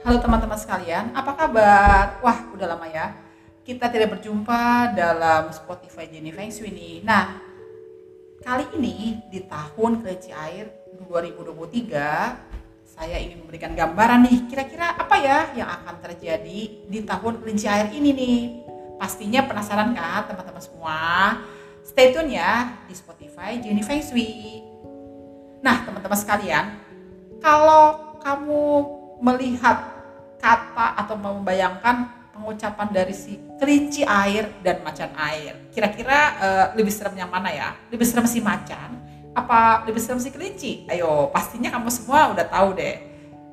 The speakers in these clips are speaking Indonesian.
Halo teman-teman sekalian, apa kabar? Wah, udah lama ya. Kita tidak berjumpa dalam Spotify Jenny Feng Shui nih. Nah, kali ini di tahun kelinci air 2023, saya ingin memberikan gambaran nih, kira-kira apa ya yang akan terjadi di tahun kelinci air ini nih. Pastinya penasaran kan teman-teman semua? Stay tune ya di Spotify Jenny Feng Shui. Nah, teman-teman sekalian, kalau kamu melihat kata atau membayangkan pengucapan dari si kelinci air dan macan air. Kira-kira uh, lebih serem yang mana ya? Lebih serem si macan apa lebih serem si kelinci? Ayo, pastinya kamu semua udah tahu deh.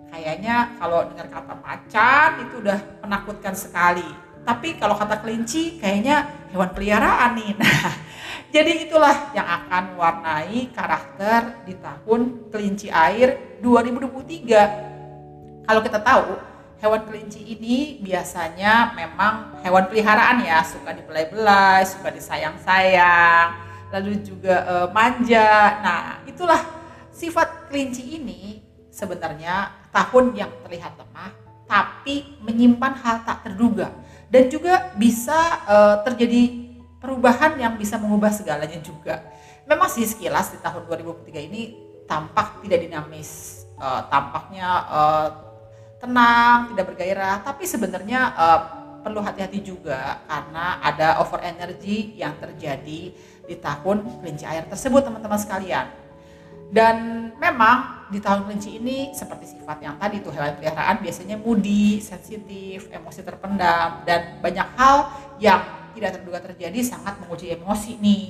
Kayaknya kalau dengar kata macan itu udah menakutkan sekali. Tapi kalau kata kelinci kayaknya hewan peliharaan nih. Nah, jadi itulah yang akan warnai karakter di tahun kelinci air 2023. Kalau kita tahu hewan kelinci ini biasanya memang hewan peliharaan ya, suka dibelai-belai, suka disayang-sayang, lalu juga e, manja. Nah, itulah sifat kelinci ini sebenarnya tahun yang terlihat lemah, tapi menyimpan hal tak terduga dan juga bisa e, terjadi perubahan yang bisa mengubah segalanya juga. Memang sih sekilas di tahun 2023 ini tampak tidak dinamis, e, tampaknya e, tenang, tidak bergairah, tapi sebenarnya uh, perlu hati-hati juga karena ada over energy yang terjadi di tahun kelinci air tersebut teman-teman sekalian. Dan memang di tahun kelinci ini seperti sifat yang tadi tuh hewan peliharaan biasanya moody, sensitif, emosi terpendam dan banyak hal yang tidak terduga terjadi sangat menguji emosi nih.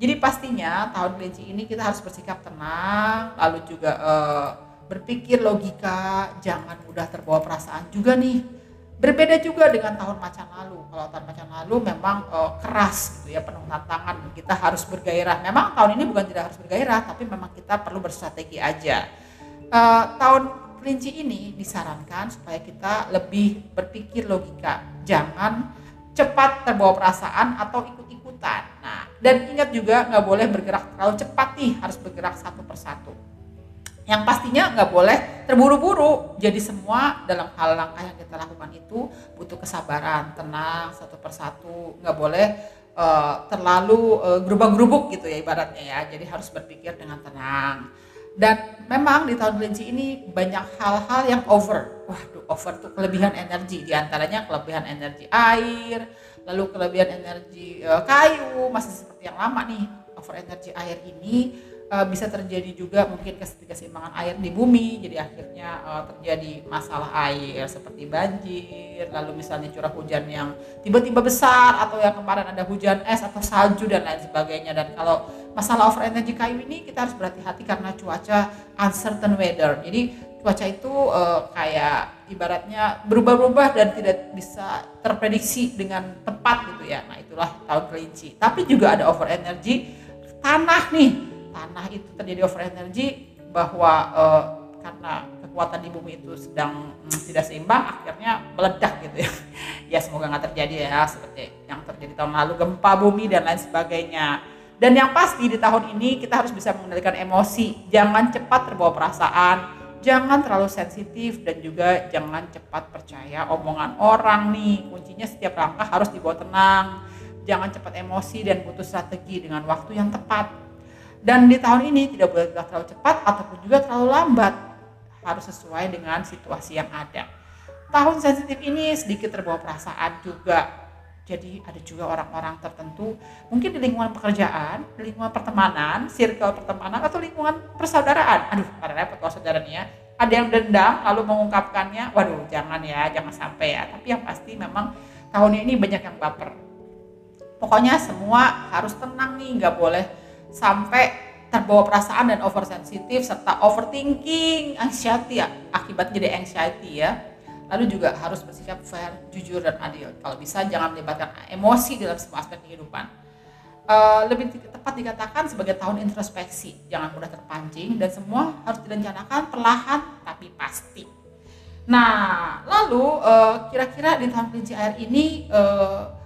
Jadi pastinya tahun kelinci ini kita harus bersikap tenang, lalu juga uh, berpikir logika, jangan mudah terbawa perasaan juga nih. Berbeda juga dengan tahun macan lalu. Kalau tahun macan lalu memang uh, keras gitu ya, penuh tantangan. Kita harus bergairah. Memang tahun ini bukan tidak harus bergairah, tapi memang kita perlu berstrategi aja. Uh, tahun kelinci ini disarankan supaya kita lebih berpikir logika. Jangan cepat terbawa perasaan atau ikut-ikutan. Nah, dan ingat juga nggak boleh bergerak terlalu cepat nih, harus bergerak satu persatu yang pastinya nggak boleh terburu-buru. Jadi semua dalam hal langkah yang kita lakukan itu butuh kesabaran tenang satu persatu. Nggak boleh uh, terlalu uh, gerubak-gerubuk gitu ya ibaratnya ya. Jadi harus berpikir dengan tenang. Dan memang di tahun kelinci ini banyak hal-hal yang over. Waduh over tuh kelebihan energi. Di antaranya kelebihan energi air lalu kelebihan energi uh, kayu. Masih seperti yang lama nih. Over energi air ini uh, bisa terjadi juga mungkin keseimbangan air di bumi jadi akhirnya uh, terjadi masalah air seperti banjir lalu misalnya curah hujan yang tiba-tiba besar atau yang kemarin ada hujan es atau salju dan lain sebagainya. Dan kalau masalah over energy kayu ini kita harus berhati-hati karena cuaca uncertain weather. Jadi cuaca itu uh, kayak ibaratnya berubah-ubah dan tidak bisa terprediksi dengan tepat gitu ya. Nah itulah tahun kelinci. Tapi juga ada over energy tanah nih tanah itu terjadi over energy bahwa uh, karena kekuatan di bumi itu sedang mm, tidak seimbang akhirnya meledak gitu ya. Ya semoga nggak terjadi ya seperti yang terjadi tahun lalu gempa bumi dan lain sebagainya. Dan yang pasti di tahun ini kita harus bisa mengendalikan emosi. Jangan cepat terbawa perasaan jangan terlalu sensitif dan juga jangan cepat percaya omongan orang nih. Kuncinya setiap langkah harus dibawa tenang. Jangan cepat emosi dan butuh strategi dengan waktu yang tepat dan di tahun ini tidak boleh terlalu cepat ataupun juga terlalu lambat. Harus sesuai dengan situasi yang ada. Tahun sensitif ini sedikit terbawa perasaan juga. Jadi ada juga orang-orang tertentu mungkin di lingkungan pekerjaan, di lingkungan pertemanan, circle pertemanan atau lingkungan persaudaraan. Aduh, pada repot kalau saudaranya. Ada yang dendam lalu mengungkapkannya, waduh jangan ya, jangan sampai ya. Tapi yang pasti memang tahun ini banyak yang baper. Pokoknya semua harus tenang nih, nggak boleh sampai terbawa perasaan dan oversensitif serta overthinking, anxiety ya, akibat jadi anxiety ya. Lalu juga harus bersikap fair, jujur dan adil. Kalau bisa jangan melibatkan emosi dalam semua aspek kehidupan. Uh, lebih tepat dikatakan sebagai tahun introspeksi, jangan mudah terpancing dan semua harus direncanakan perlahan tapi pasti. Nah, lalu uh, kira-kira di tahun kelinci air ini uh,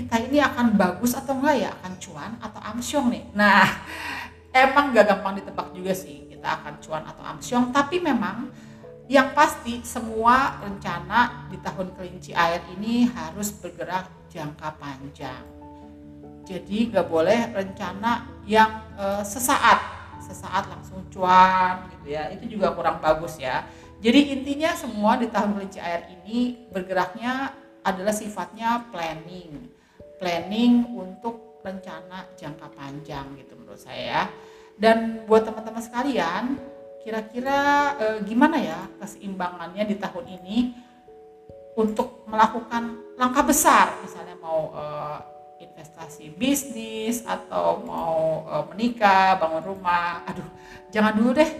kita ini akan bagus atau enggak ya akan cuan atau amsyong nih nah emang gak gampang ditebak juga sih kita akan cuan atau amsyong tapi memang yang pasti semua rencana di tahun kelinci air ini harus bergerak jangka panjang. Jadi nggak boleh rencana yang uh, sesaat, sesaat langsung cuan gitu ya. Itu juga kurang bagus ya. Jadi intinya semua di tahun kelinci air ini bergeraknya adalah sifatnya planning. Planning untuk rencana jangka panjang gitu menurut saya. Dan buat teman-teman sekalian, kira-kira eh, gimana ya keseimbangannya di tahun ini untuk melakukan langkah besar? Misalnya mau eh, investasi bisnis atau mau eh, menikah bangun rumah. Aduh jangan dulu deh.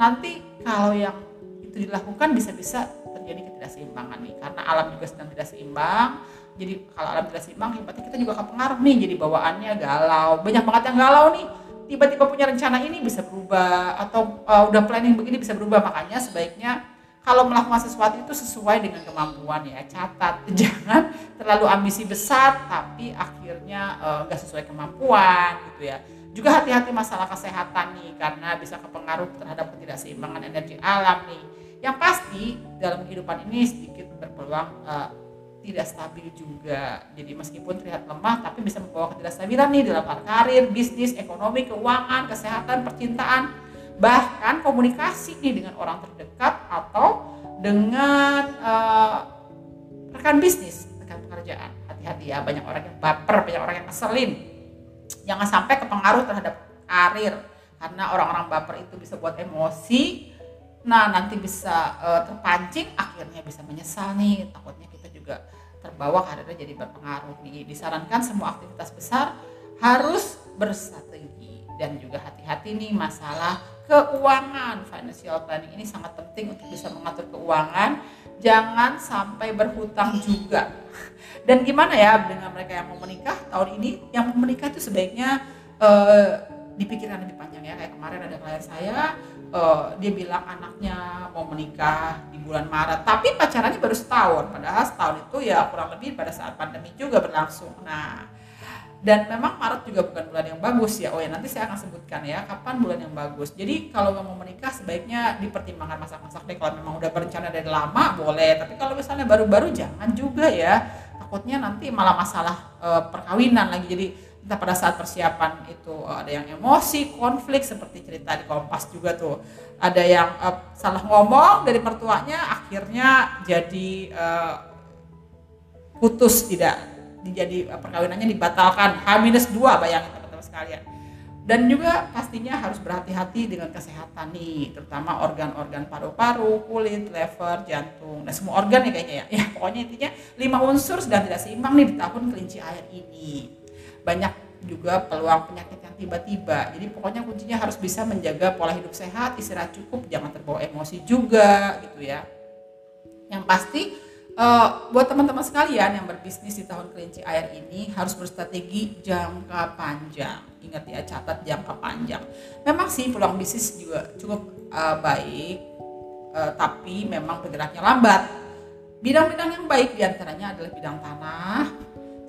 Nanti kalau yang itu dilakukan bisa-bisa terjadi ketidakseimbangan nih. Karena alam juga sedang tidak seimbang jadi kalau alam tidak seimbang hebatnya kita juga kepengaruh nih jadi bawaannya galau. Banyak banget yang galau nih. Tiba-tiba punya rencana ini bisa berubah atau uh, udah planning begini bisa berubah. Makanya sebaiknya kalau melakukan sesuatu itu sesuai dengan kemampuan ya. Catat. Jangan terlalu ambisi besar tapi akhirnya uh, nggak sesuai kemampuan gitu ya. Juga hati-hati masalah kesehatan nih karena bisa kepengaruh terhadap ketidakseimbangan energi alam nih. Yang pasti dalam kehidupan ini sedikit berpeluang uh, tidak stabil juga. Jadi meskipun terlihat lemah tapi bisa membawa ketidakstabilan nih dalam karir, bisnis, ekonomi, keuangan, kesehatan, percintaan, bahkan komunikasi nih dengan orang terdekat atau dengan uh, rekan bisnis, rekan pekerjaan. Hati-hati ya, banyak orang yang baper, banyak orang yang ngeselin. Jangan sampai kepengaruh terhadap karir karena orang-orang baper itu bisa buat emosi. Nah, nanti bisa uh, terpancing akhirnya bisa menyesal nih, takutnya juga terbawa karirnya jadi berpengaruh nih. Disarankan semua aktivitas besar harus berstrategi dan juga hati-hati nih masalah keuangan. Financial planning ini sangat penting untuk bisa mengatur keuangan. Jangan sampai berhutang juga. Dan gimana ya dengan mereka yang mau menikah tahun ini? Yang mau menikah itu sebaiknya uh, dipikirkan lebih panjang ya. Kayak kemarin ada klien saya, uh, dia bilang anaknya mau menikah di bulan Maret. Tapi pacarannya baru setahun. Padahal setahun itu ya kurang lebih pada saat pandemi juga berlangsung. Nah dan memang Maret juga bukan bulan yang bagus ya. Oh ya nanti saya akan sebutkan ya kapan bulan yang bagus. Jadi kalau mau menikah sebaiknya dipertimbangkan masak-masak deh. Kalau memang udah berencana dari lama boleh. Tapi kalau misalnya baru-baru jangan juga ya. Takutnya nanti malah masalah e, perkawinan lagi. Jadi entah pada saat persiapan itu uh, ada yang emosi, konflik seperti cerita di Kompas juga tuh. Ada yang uh, salah ngomong dari mertuanya akhirnya jadi uh, putus tidak jadi perkawinannya dibatalkan H-2 bayangin teman-teman sekalian. Dan juga pastinya harus berhati-hati dengan kesehatan nih, terutama organ-organ paru-paru, kulit, lever, jantung, dan semua organ ya kayaknya ya. Ya pokoknya intinya lima unsur sedang tidak seimbang nih di tahun kelinci air ini banyak juga peluang penyakit yang tiba-tiba. Jadi pokoknya kuncinya harus bisa menjaga pola hidup sehat, istirahat cukup, jangan terbawa emosi juga gitu ya. Yang pasti uh, buat teman-teman sekalian yang berbisnis di tahun kelinci air ini harus berstrategi jangka panjang. Ingat ya, catat jangka panjang. Memang sih peluang bisnis juga cukup uh, baik, uh, tapi memang bergeraknya lambat. Bidang-bidang yang baik di antaranya adalah bidang tanah,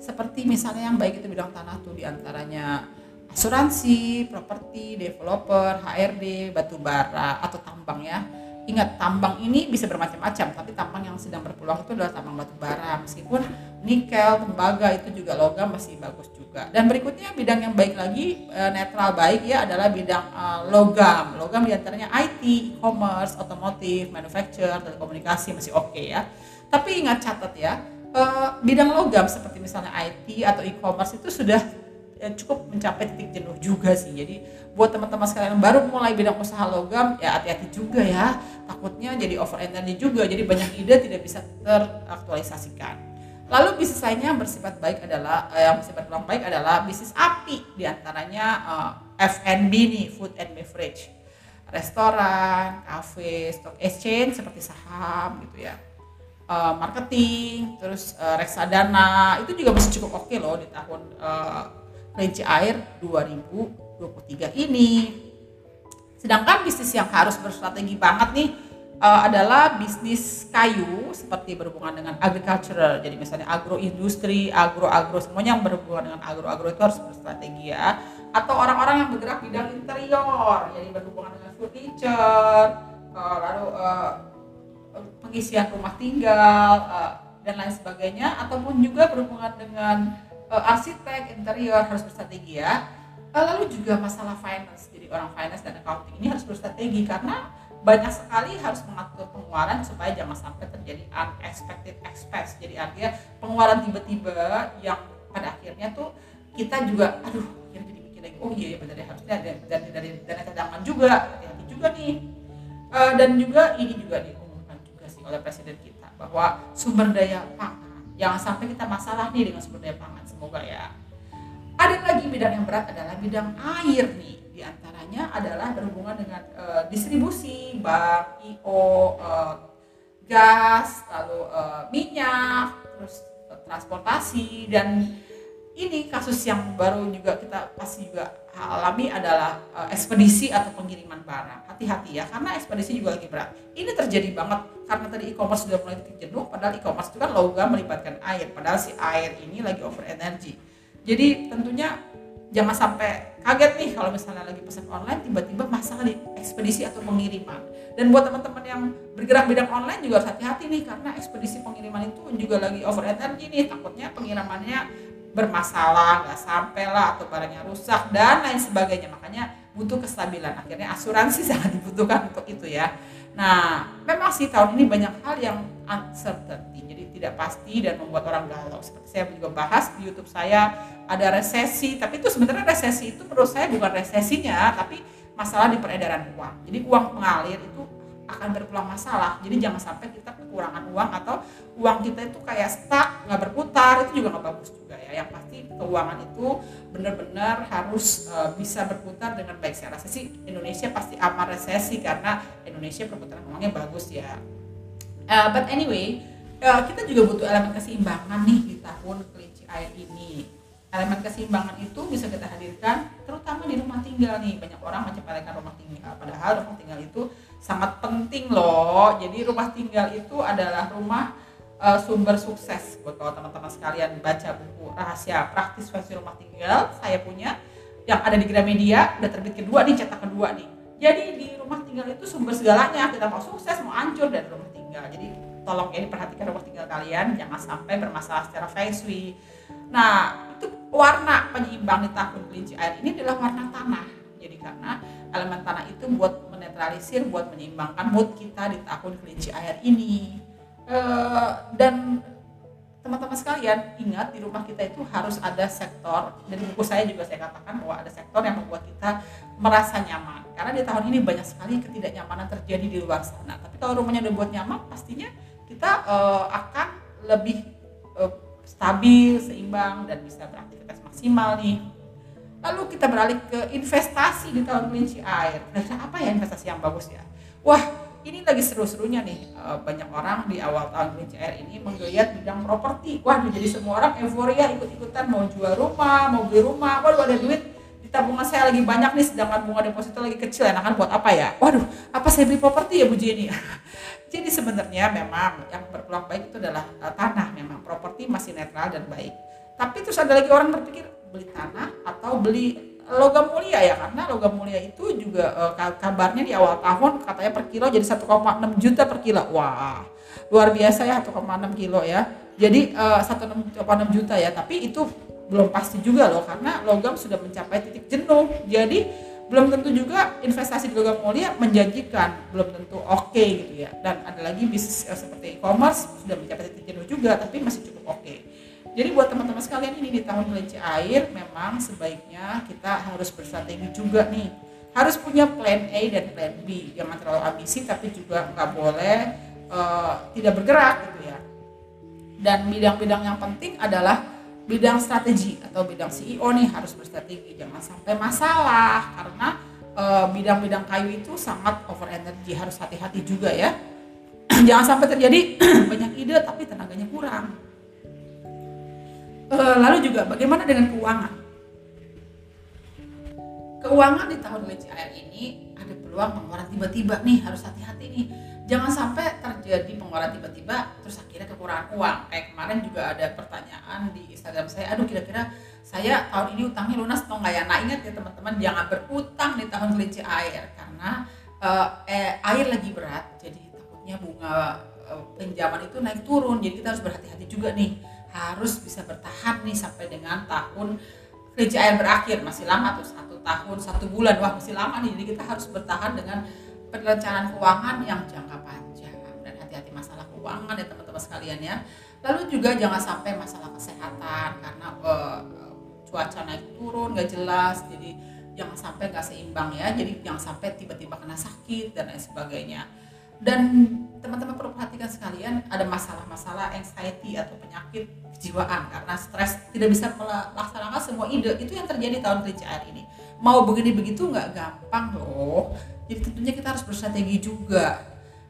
seperti misalnya yang baik itu bidang tanah tuh di antaranya asuransi, properti, developer, HRD, batu bara atau tambang ya. Ingat tambang ini bisa bermacam-macam, tapi tambang yang sedang berpeluang itu adalah tambang batu bara. Meskipun nikel, tembaga itu juga logam masih bagus juga. Dan berikutnya bidang yang baik lagi eh, netral baik ya adalah bidang uh, logam. Logam di antaranya IT, e-commerce, otomotif, manufacture, telekomunikasi masih oke okay ya. Tapi ingat catat ya, uh, bidang logam seperti misalnya IT atau e-commerce itu sudah ya, cukup mencapai titik jenuh juga sih. Jadi buat teman-teman sekalian yang baru mulai bidang usaha logam ya hati-hati juga ya. Takutnya jadi over energy juga. Jadi banyak ide tidak bisa teraktualisasikan. Lalu bisnis lainnya yang bersifat baik adalah eh, yang bersifat kurang baik adalah bisnis api di antaranya eh, F&B nih, food and beverage, restoran, cafe, stock exchange seperti saham gitu ya uh, marketing, terus uh, reksadana itu juga masih cukup oke okay loh di tahun uh, kelinci air 2023 ini. Sedangkan bisnis yang harus berstrategi banget nih uh, adalah bisnis kayu seperti berhubungan dengan agricultural. Jadi misalnya agroindustri, agro-agro semuanya yang berhubungan dengan agro-agro itu harus berstrategi ya. Atau orang-orang yang bergerak bidang interior, jadi berhubungan dengan furniture, uh, lalu uh, pengisian rumah tinggal uh, dan lain sebagainya ataupun juga berhubungan dengan uh, arsitek interior harus berstrategi ya. Uh, lalu juga masalah finance. Jadi orang finance dan accounting ini harus berstrategi karena banyak sekali harus mengatur pengeluaran supaya jangan sampai terjadi unexpected expense. Jadi artinya pengeluaran tiba-tiba yang pada akhirnya tuh kita juga aduh jadi mikir lagi oh iya ya benar ya harusnya ada dari dari dana cadangan juga hati-hati juga nih. Uh, dan juga ini juga diumumkan oleh presiden kita bahwa sumber daya pangan jangan sampai kita masalah nih dengan sumber daya pangan semoga ya. Ada lagi bidang yang berat adalah bidang air nih. Di antaranya adalah berhubungan dengan uh, distribusi bank IO uh, gas lalu uh, minyak terus transportasi dan ini kasus yang baru juga kita pasti juga alami adalah uh, ekspedisi atau pengiriman barang. Hati-hati ya, karena ekspedisi juga lagi berat. Ini terjadi banget karena tadi e-commerce sudah mulai titik jenuh, padahal e-commerce itu kan logam melibatkan air, padahal si air ini lagi over energy. Jadi tentunya jangan sampai kaget nih kalau misalnya lagi pesan online tiba-tiba masalah di ekspedisi atau pengiriman. Dan buat teman-teman yang bergerak bidang online juga hati-hati nih karena ekspedisi pengiriman itu juga lagi over energy nih takutnya pengirimannya bermasalah nggak sampai lah atau barangnya rusak dan lain sebagainya. Makanya butuh kestabilan. Akhirnya asuransi sangat dibutuhkan untuk itu ya. Nah memang sih tahun ini banyak hal yang uncertainty. Jadi tidak pasti dan membuat orang galau. Seperti saya juga bahas di YouTube saya ada resesi. Tapi itu sebenarnya resesi itu menurut saya bukan resesinya tapi masalah di peredaran uang. Jadi uang mengalir itu akan berpulang masalah. Jadi jangan sampai kita kekurangan uang atau uang kita itu kayak stuck nggak berputar itu juga nggak bagus juga ya. Yang pasti keuangan itu benar-benar harus uh, bisa berputar dengan baik. Saya rasa sih Indonesia pasti aman resesi karena Indonesia perputaran uangnya bagus ya. Uh, but anyway uh, kita juga butuh elemen keseimbangan nih di tahun kelinci air ini. Elemen keseimbangan itu bisa kita hadirkan terutama di rumah tinggal nih. Banyak orang menyepelekan rumah tinggal padahal rumah tinggal itu sangat penting loh. Jadi rumah tinggal itu adalah rumah uh, sumber sukses. Buat kalau teman-teman sekalian baca buku rahasia praktis versi rumah tinggal saya punya yang ada di Gramedia udah terbit kedua nih cetak kedua nih. Jadi di rumah tinggal itu sumber segalanya kita mau sukses mau hancur dari rumah tinggal. Jadi tolong ya diperhatikan rumah tinggal kalian jangan sampai bermasalah secara feng shui. Nah itu warna penyeimbang di tahun kelinci air ini adalah warna tanah. Jadi karena elemen tanah itu buat menetralisir buat menyeimbangkan mood kita di tahun kelinci air ini. E, dan teman-teman sekalian ingat di rumah kita itu harus ada sektor dan di buku saya juga saya katakan bahwa ada sektor yang membuat kita merasa nyaman. Karena di tahun ini banyak sekali ketidaknyamanan terjadi di luar sana. Tapi kalau rumahnya udah buat nyaman pastinya kita uh, akan lebih uh, stabil, seimbang dan bisa beraktivitas maksimal nih. Lalu kita beralih ke investasi di tahun kelinci air. Nah, apa ya investasi yang bagus ya? Wah, ini lagi seru-serunya nih. Eh, banyak orang di awal tahun kelinci air ini menggeliat bidang properti. Wah, jadi semua orang euforia ikut-ikutan mau jual rumah, mau beli rumah. Waduh, ada duit di tabungan saya lagi banyak nih, sedangkan bunga deposito lagi kecil. Enakan buat apa ya? Waduh, apa saya beli properti ya Bu Jenny? Jadi sebenarnya memang yang berpeluang baik itu adalah uh, tanah memang properti masih netral dan baik. Tapi terus ada lagi orang berpikir beli tanah atau beli logam mulia ya karena logam mulia itu juga uh, kabarnya di awal tahun katanya per kilo jadi 1,6 juta per kilo. Wah, luar biasa ya 1,6 kilo ya. Jadi uh, 1,6 juta ya, tapi itu belum pasti juga loh karena logam sudah mencapai titik jenuh. Jadi belum tentu juga investasi di logam mulia menjanjikan belum tentu oke okay gitu ya dan ada lagi bisnis uh, seperti e-commerce sudah mencapai titik jenuh juga tapi masih cukup oke okay. Jadi buat teman-teman sekalian ini di tahun kelinci air memang sebaiknya kita harus bersrategi juga nih. Harus punya plan A dan plan B. Jangan terlalu ambisi tapi juga nggak boleh uh, tidak bergerak gitu ya. Dan bidang-bidang yang penting adalah bidang strategi atau bidang CEO nih harus berstrategi. Jangan sampai masalah karena eh, bidang-bidang kayu itu sangat over energy harus hati-hati juga ya. Jangan sampai terjadi banyak ide tapi tenaganya kurang. uh, lalu juga bagaimana dengan keuangan? Keuangan di tahun air ini ada peluang pengeluaran tiba-tiba nih harus hati-hati nih. Jangan sampai terjadi pengeluaran tiba-tiba terus akhirnya kekurangan uang. Kayak kemarin juga ada pertanyaan di Instagram saya aduh kira-kira saya tahun ini utangnya lunas atau nggak ya? Nah ingat ya teman-teman jangan berutang di tahun kelinci air karena uh, eh, air lagi berat jadi takutnya bunga uh, pinjaman itu naik turun. Jadi kita harus berhati-hati juga nih harus bisa bertahan nih sampai dengan tahun kelinci air berakhir. Masih lama tuh satu tahun satu bulan. Wah masih lama nih. Jadi kita harus bertahan dengan perencanaan keuangan yang jangka panjang. Dan hati-hati masalah keuangan ya teman-teman sekalian ya. Lalu juga jangan sampai masalah kesehatan karena uh, cuaca naik turun nggak jelas. Jadi jangan sampai nggak seimbang ya. Jadi jangan sampai tiba-tiba kena sakit dan lain sebagainya dan teman-teman perlu perhatikan sekalian ada masalah-masalah anxiety atau penyakit kejiwaan karena stres tidak bisa melaksanakan semua ide. Itu yang terjadi tahun air ini. Mau begini begitu nggak gampang loh. Jadi tentunya kita harus bersrategi juga.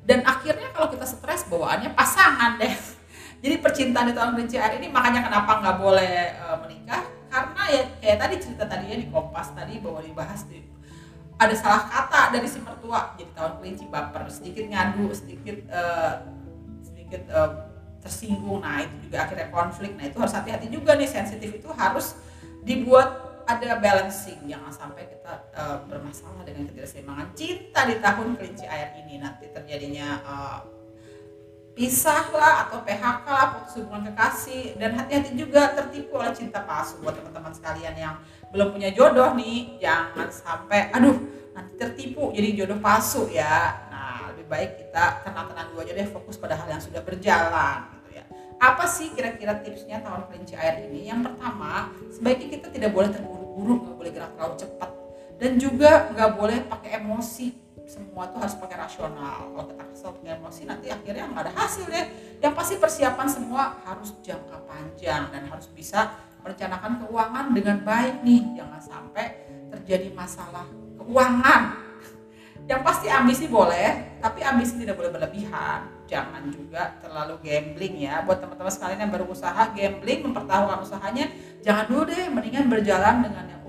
Dan akhirnya kalau kita stres bawaannya pasangan deh. Jadi percintaan di tahun air ini makanya kenapa nggak boleh uh, menikah? Karena ya kayak tadi cerita tadi ya di kompas tadi bahwa dibahas di ada salah kata dari si mertua jadi tahun kelinci baper sedikit ngadu sedikit uh, sedikit uh, tersinggung. Nah itu juga akhirnya konflik. Nah itu harus hati-hati juga nih sensitif itu harus dibuat ada balancing. Jangan sampai kita uh, bermasalah dengan ketidakseimbangan cinta di tahun kelinci air ini. Nanti terjadinya uh, pisah lah atau PHK lah putus hubungan kekasih. Dan hati-hati juga tertipu oleh cinta palsu. Buat teman-teman sekalian yang belum punya jodoh nih jangan sampai aduh nanti tertipu jadi jodoh palsu ya. Nah lebih baik kita tenang-tenang dulu aja deh fokus pada hal yang sudah berjalan gitu ya. Apa sih kira-kira tipsnya tahun kelinci air ini? Yang pertama sebaiknya kita tidak boleh terburu-buru nggak boleh gerak terlalu cepat. Dan juga nggak boleh pakai emosi semua tuh harus pakai rasional. Kalau kita kesel pakai emosi nanti akhirnya nggak ada hasil deh yang pasti persiapan semua harus jangka panjang dan harus bisa merencanakan keuangan dengan baik nih. Jangan sampai terjadi masalah keuangan. Yang pasti ambisi boleh tapi ambisi tidak boleh berlebihan. Jangan juga terlalu gambling ya. Buat teman-teman sekalian yang baru usaha gambling mempertaruhkan usahanya jangan dulu deh. Mendingan berjalan dengan yang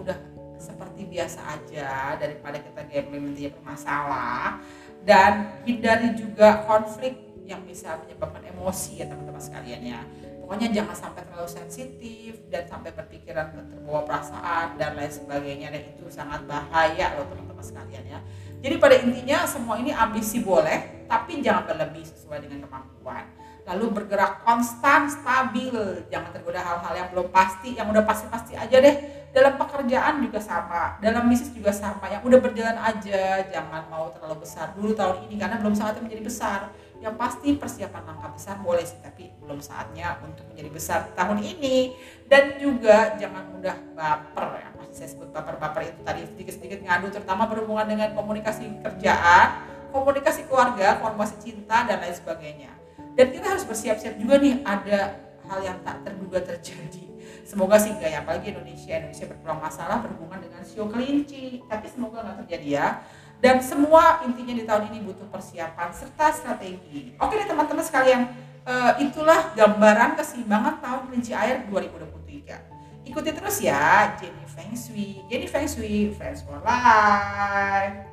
biasa aja daripada kita gambling nanti bermasalah. Dan hindari juga konflik yang bisa menyebabkan emosi ya teman-teman sekalian ya. Pokoknya jangan sampai terlalu sensitif dan sampai berpikiran terbawa perasaan dan lain sebagainya. Dan itu sangat bahaya loh teman-teman sekalian ya. Jadi pada intinya semua ini ambisi boleh tapi jangan berlebih sesuai dengan kemampuan. Lalu bergerak konstan stabil. Jangan tergoda hal-hal yang belum pasti yang udah pasti-pasti aja deh dalam pekerjaan juga sama dalam bisnis juga sama. Yang udah berjalan aja jangan mau terlalu besar dulu tahun ini karena belum saatnya menjadi besar. Yang pasti persiapan langkah besar boleh sih tapi belum saatnya untuk menjadi besar tahun ini. Dan juga jangan mudah baper ya. Masih saya sebut baper-baper itu tadi sedikit-sedikit ngadu terutama berhubungan dengan komunikasi kerjaan komunikasi keluarga komunikasi cinta dan lain sebagainya. Dan kita harus bersiap-siap juga nih ada hal yang tak terduga terjadi semoga sih enggak ya apalagi Indonesia Indonesia berpeluang masalah berhubungan dengan sio kelinci. Tapi semoga nggak terjadi ya. Dan semua intinya di tahun ini butuh persiapan serta strategi. Oke deh teman-teman sekalian. Uh, itulah gambaran keseimbangan tahun kelinci air 2023 ikuti terus ya Jenny Feng Shui. Jenny Feng Shui Friends for Life